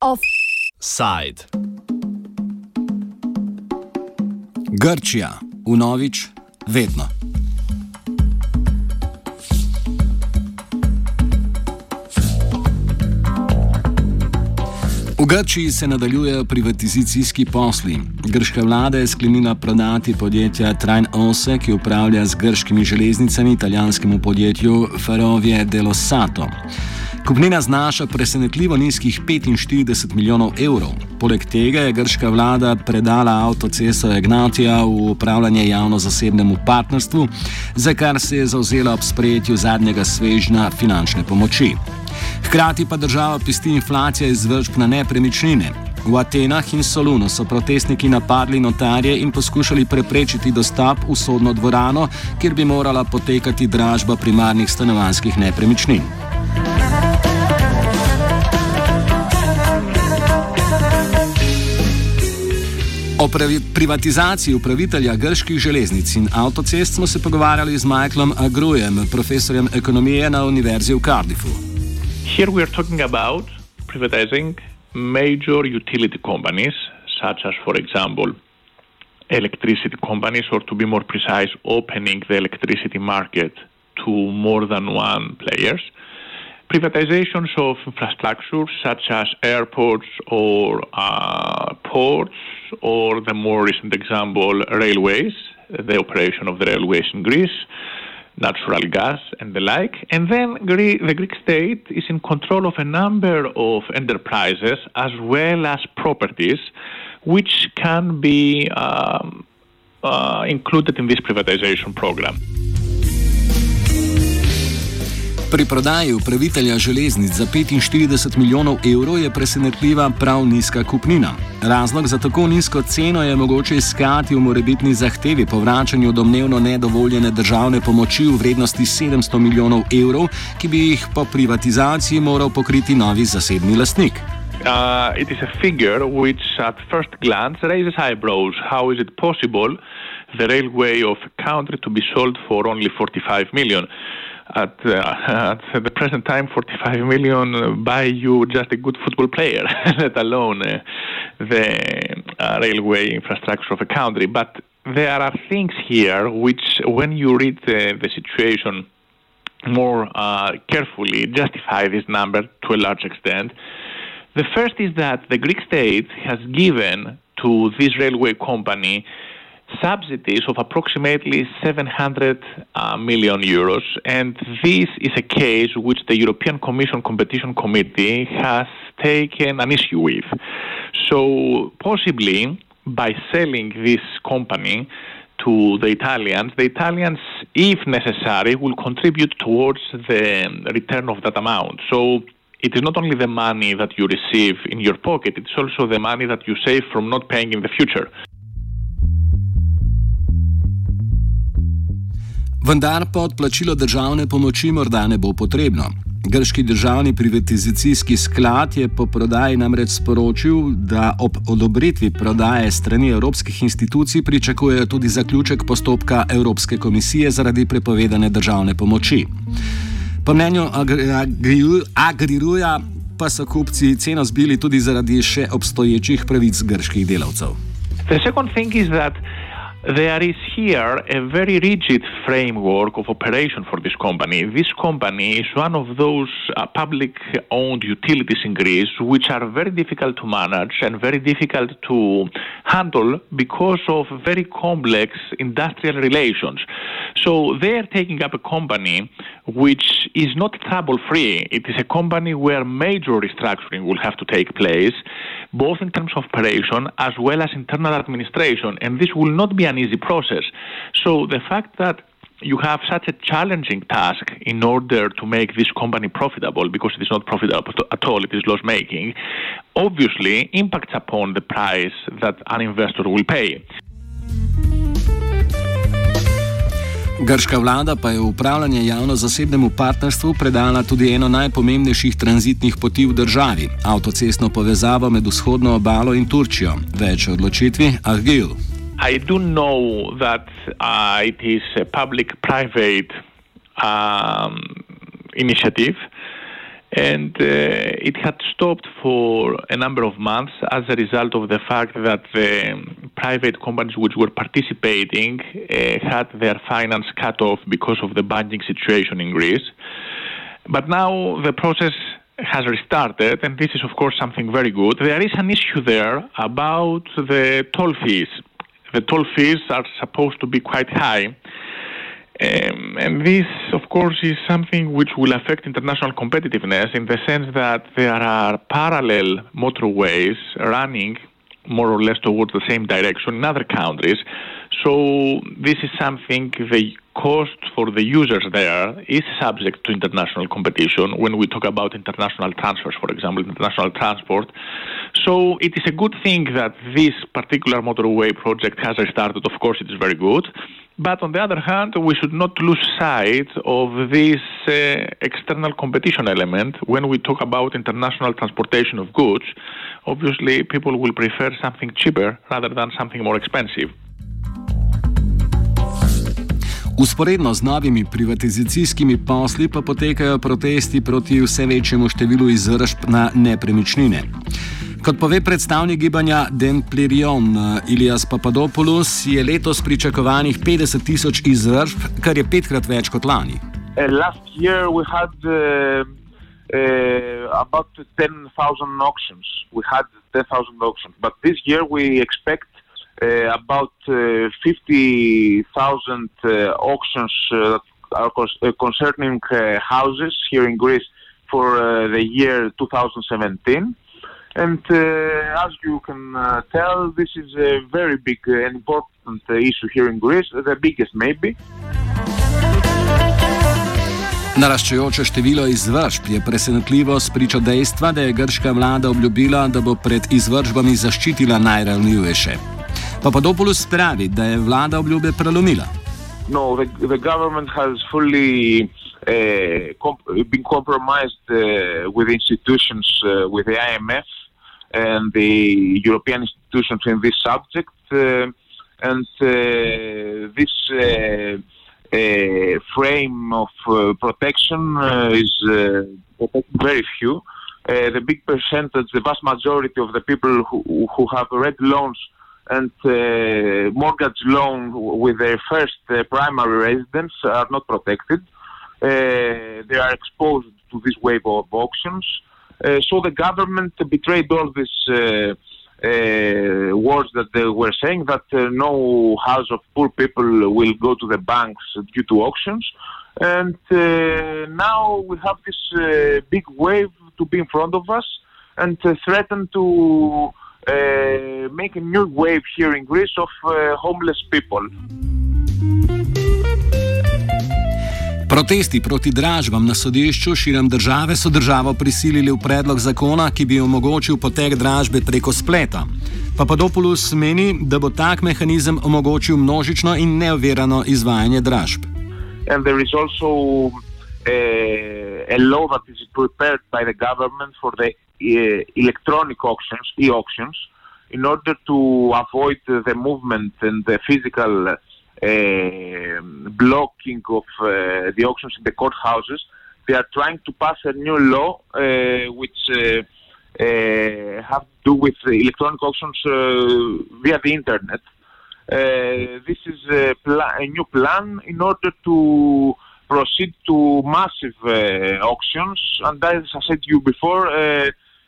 Offside. Grčija, unovič, vedno. V Grčiji se nadaljujejo privatizacijski posli. Grška vlada je sklenila prodati podjetja Train Ose, ki upravlja z grškimi železnicami, italijanskemu podjetju Ferrovie dello Sato. Kupnina znaša presenetljivo nizkih 45 milijonov evrov. Poleg tega je grška vlada predala avtocesto Egnatija v upravljanje javno-zasebnemu partnerstvu, za kar se je zauzela ob sprejetju zadnjega svežnja finančne pomoči. Hkrati pa država pisti inflacija izvršb na nepremičnine. V Atenah in Solunu so protestniki napadli notarje in poskušali preprečiti dostop v sodno dvorano, kjer bi morala potekati dražba primarnih stanovanjskih nepremičnin. O privatizaciji upravitelja grških železnic in avtocest smo se pogovarjali z Michaelom Agrujem, profesorjem ekonomije na Univerzi v Cardiffu. Here we are talking about privatizing major utility companies, such as, for example, electricity companies, or to be more precise, opening the electricity market to more than one players. Privatizations of infrastructure, such as airports or uh, ports, or the more recent example, railways, the operation of the railways in Greece, natural gas, and the like. And then the Greek state is in control of a number of enterprises as well as properties which can be um, uh, included in this privatization program. Pri prodaji upravitelja železnic za 45 milijonov evrov je presenetljiva prav nizka kupnina. Razlog za tako nizko ceno je mogoče iskati v morebitni zahtevi po vračanju domnevno nedovoljene državne pomoči v vrednosti 700 milijonov evrov, ki bi jih po privatizaciji moral pokriti novi zasebni lastnik. Uh, it is a figure which, at first glance, raises eyebrows. How is it possible the railway of a country to be sold for only 45 million? At, uh, at the present time, 45 million buy you just a good football player, let alone uh, the uh, railway infrastructure of a country. But there are things here which, when you read the, the situation more uh, carefully, justify this number to a large extent. The first is that the Greek state has given to this railway company subsidies of approximately 700 uh, million euros, and this is a case which the European Commission Competition Committee has taken an issue with. So, possibly by selling this company to the Italians, the Italians, if necessary, will contribute towards the return of that amount. So, it is not only the money that you receive in your pocket, it's also the money that you save from not paying in the future. Vendar pa odplačilo državne pomoči morda ne bo potrebno. Grški državni privatizacijski sklad je po prodaji namreč sporočil, da ob odobritvi prodaje strani evropskih institucij pričakujejo tudi zaključek postopka Evropske komisije zaradi prepovedane državne pomoči. Po mnenju Agriruja pa so kupci ceno zbili tudi zaradi še obstoječih pravic grških delavcev. The second thing is that there is here a very rigid framework of operation for this company. This company is one of those uh, public owned utilities in Greece which are very difficult to manage and very difficult to handle because of very complex industrial relations. So they are taking up a company which is not trouble free. It is a company where major restructuring will have to take place, both in terms of operation as well as internal administration. And this will not be an easy process. So the fact that you have such a challenging task in order to make this company profitable because it is not profitable at all, it is loss making, obviously impacts upon the price that an investor will pay. Grška vlada pa je v upravljanje javno-zasebnemu partnerstvu predala tudi eno najpomembnejših tranzitnih poti v državi - avtocestno povezavo med vzhodno obalo in Turčijo. Več o odločitvi Argil. I do know that uh, it is a public-private um, initiative, and uh, it had stopped for a number of months as a result of the fact that the private companies which were participating uh, had their finance cut off because of the banking situation in Greece. But now the process has restarted, and this is, of course, something very good. There is an issue there about the toll fees. The toll fees are supposed to be quite high. Um, and this, of course, is something which will affect international competitiveness in the sense that there are parallel motorways running more or less towards the same direction in other countries. So, this is something the cost for the users there is subject to international competition when we talk about international transfers, for example, international transport. So it is a good thing that this particular motorway project has restarted. Of course, it is very good. But on the other hand, we should not lose sight of this uh, external competition element when we talk about international transportation of goods. Obviously, people will prefer something cheaper rather than something more expensive. Usporedno z novimi privatizacijskimi posli pa potekajo protesti proti vse večjemu številu izvršb na nepremičnine. Kot pove predstavnik gibanja Denplerion Ilias Papadopoulos, je letos pričakovanih 50 tisoč izvršb, kar je petkrat več kot lani. Uh, last year we had uh, uh, about 10,000 auctions. We had 10,000 auctions, but this year we expect about uh, 50,000 uh, auctions that are concerning houses here in Greece for the year 2017. And as you can tell, this is a very big and important issue here in Greece, the biggest maybe. Naraščajoče število izvršb je presenetljivo spričo dejstva, da je grška vlada obljubila, da bo pred izvršbami zaščitila najranljivejše. Papadopoulos pravi, da je vlada obljube prelomila. No, the, the government has fully uh, comp been compromised uh, with institutions, uh, with the IMF and the European institutions in this subject. Uh, and uh, this uh, frame of protection is very few. the big percentage, the vast majority of the people who, who have red loans and uh, mortgage loan with their first uh, primary residence are not protected. Uh, they are exposed to this wave of auctions. Uh, so the government betrayed all these uh, uh, words that they were saying that no house of poor people will go to the banks due to auctions. And now we have this big wave to be in front of us and threaten to make a new wave here in Greece of uh, homeless people. Protesti proti dražbam na sodišču širom države so državo prisilili v predlog zakona, ki bi omogočil potek dražbe preko spleta. Papadopoulos meni, da bo tak mehanizem omogočil množično in neovirano izvajanje dražb. In there is also a, uh, a law that is prepared by the government for the Uh, electronic auctions, e-auctions, in order to avoid the movement and the physical uh, blocking of uh, the auctions in the courthouses. They are trying to pass a new law uh, which have to do with electronic auctions via the internet. this is a, a, new plan in order to proceed to massive auctions. And as I said to you before,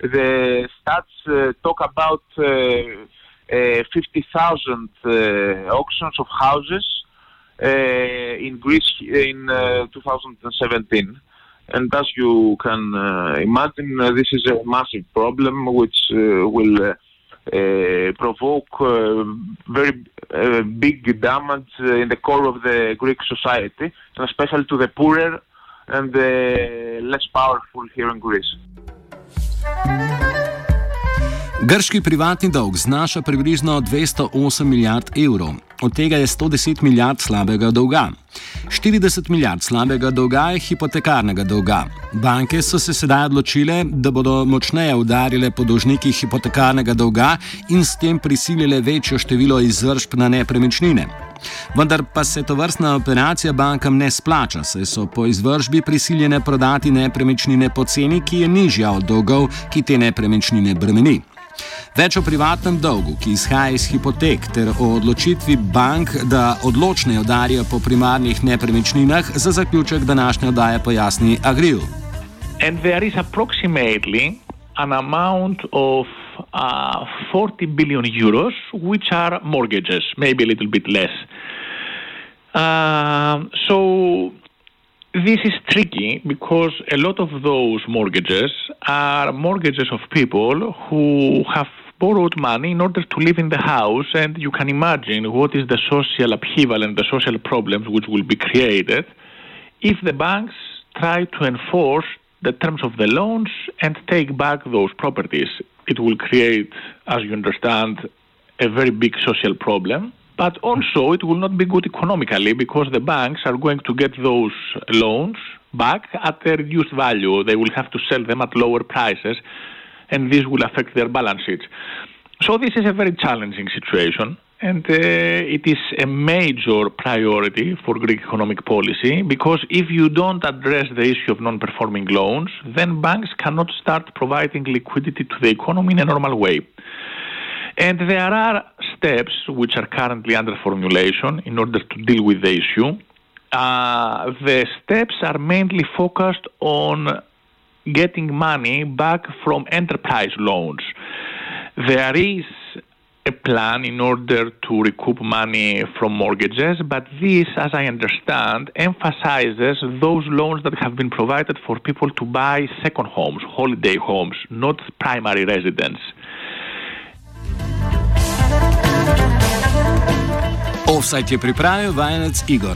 the stats uh, talk about uh, uh, 50,000 auctions of houses in Greece in 2017. And as you can imagine, this is a massive problem which will uh, provoke uh, very uh, big damage in the core of the Greek society, and especially to the poorer and the less powerful here in Greece. Grški privatni dolg znaša približno 208 milijard evrov, od tega je 110 milijard slabega dolga. 40 milijard slabega dolga je hipotekarnega dolga. Banke so se sedaj odločile, da bodo močneje udarile po dolžnikih hipotekarnega dolga in s tem prisilile večjo število izvršb na nepremičnine. Vendar pa se to vrstna operacija bankam ne splača, saj so po izvržbi prisiljene prodati nepremičnine po ceni, ki je nižja od dolgov, ki te nepremičnine bremeni. Več o privatnem dolgu, ki izhaja iz hipotek, ter o odločitvi bank, da odločneje udarijo po primarnih nepremičninah, za zaključek današnje oddaje pojasni Agril. And there is approximately an amount of uh, 40 billion euros, which are mortgages, maybe a little bit less. Uh, so this is tricky because a lot of those mortgages are mortgages of people who have borrowed money in order to live in the house, and you can imagine what is the social upheaval and the social problems which will be created if the banks try to enforce the terms of the loans and take back those properties. It will create, as you understand, a very big social problem. But also, it will not be good economically because the banks are going to get those loans back at a reduced value. They will have to sell them at lower prices, and this will affect their balance sheets. So, this is a very challenging situation. And uh, it is a major priority for Greek economic policy because if you don't address the issue of non performing loans, then banks cannot start providing liquidity to the economy in a normal way. And there are steps which are currently under formulation in order to deal with the issue. Uh, the steps are mainly focused on getting money back from enterprise loans. There is a plan in order to recoup money from mortgages, but this, as I understand, emphasizes those loans that have been provided for people to buy second homes, holiday homes, not primary residence. Offside je pripravil vajenec Igor.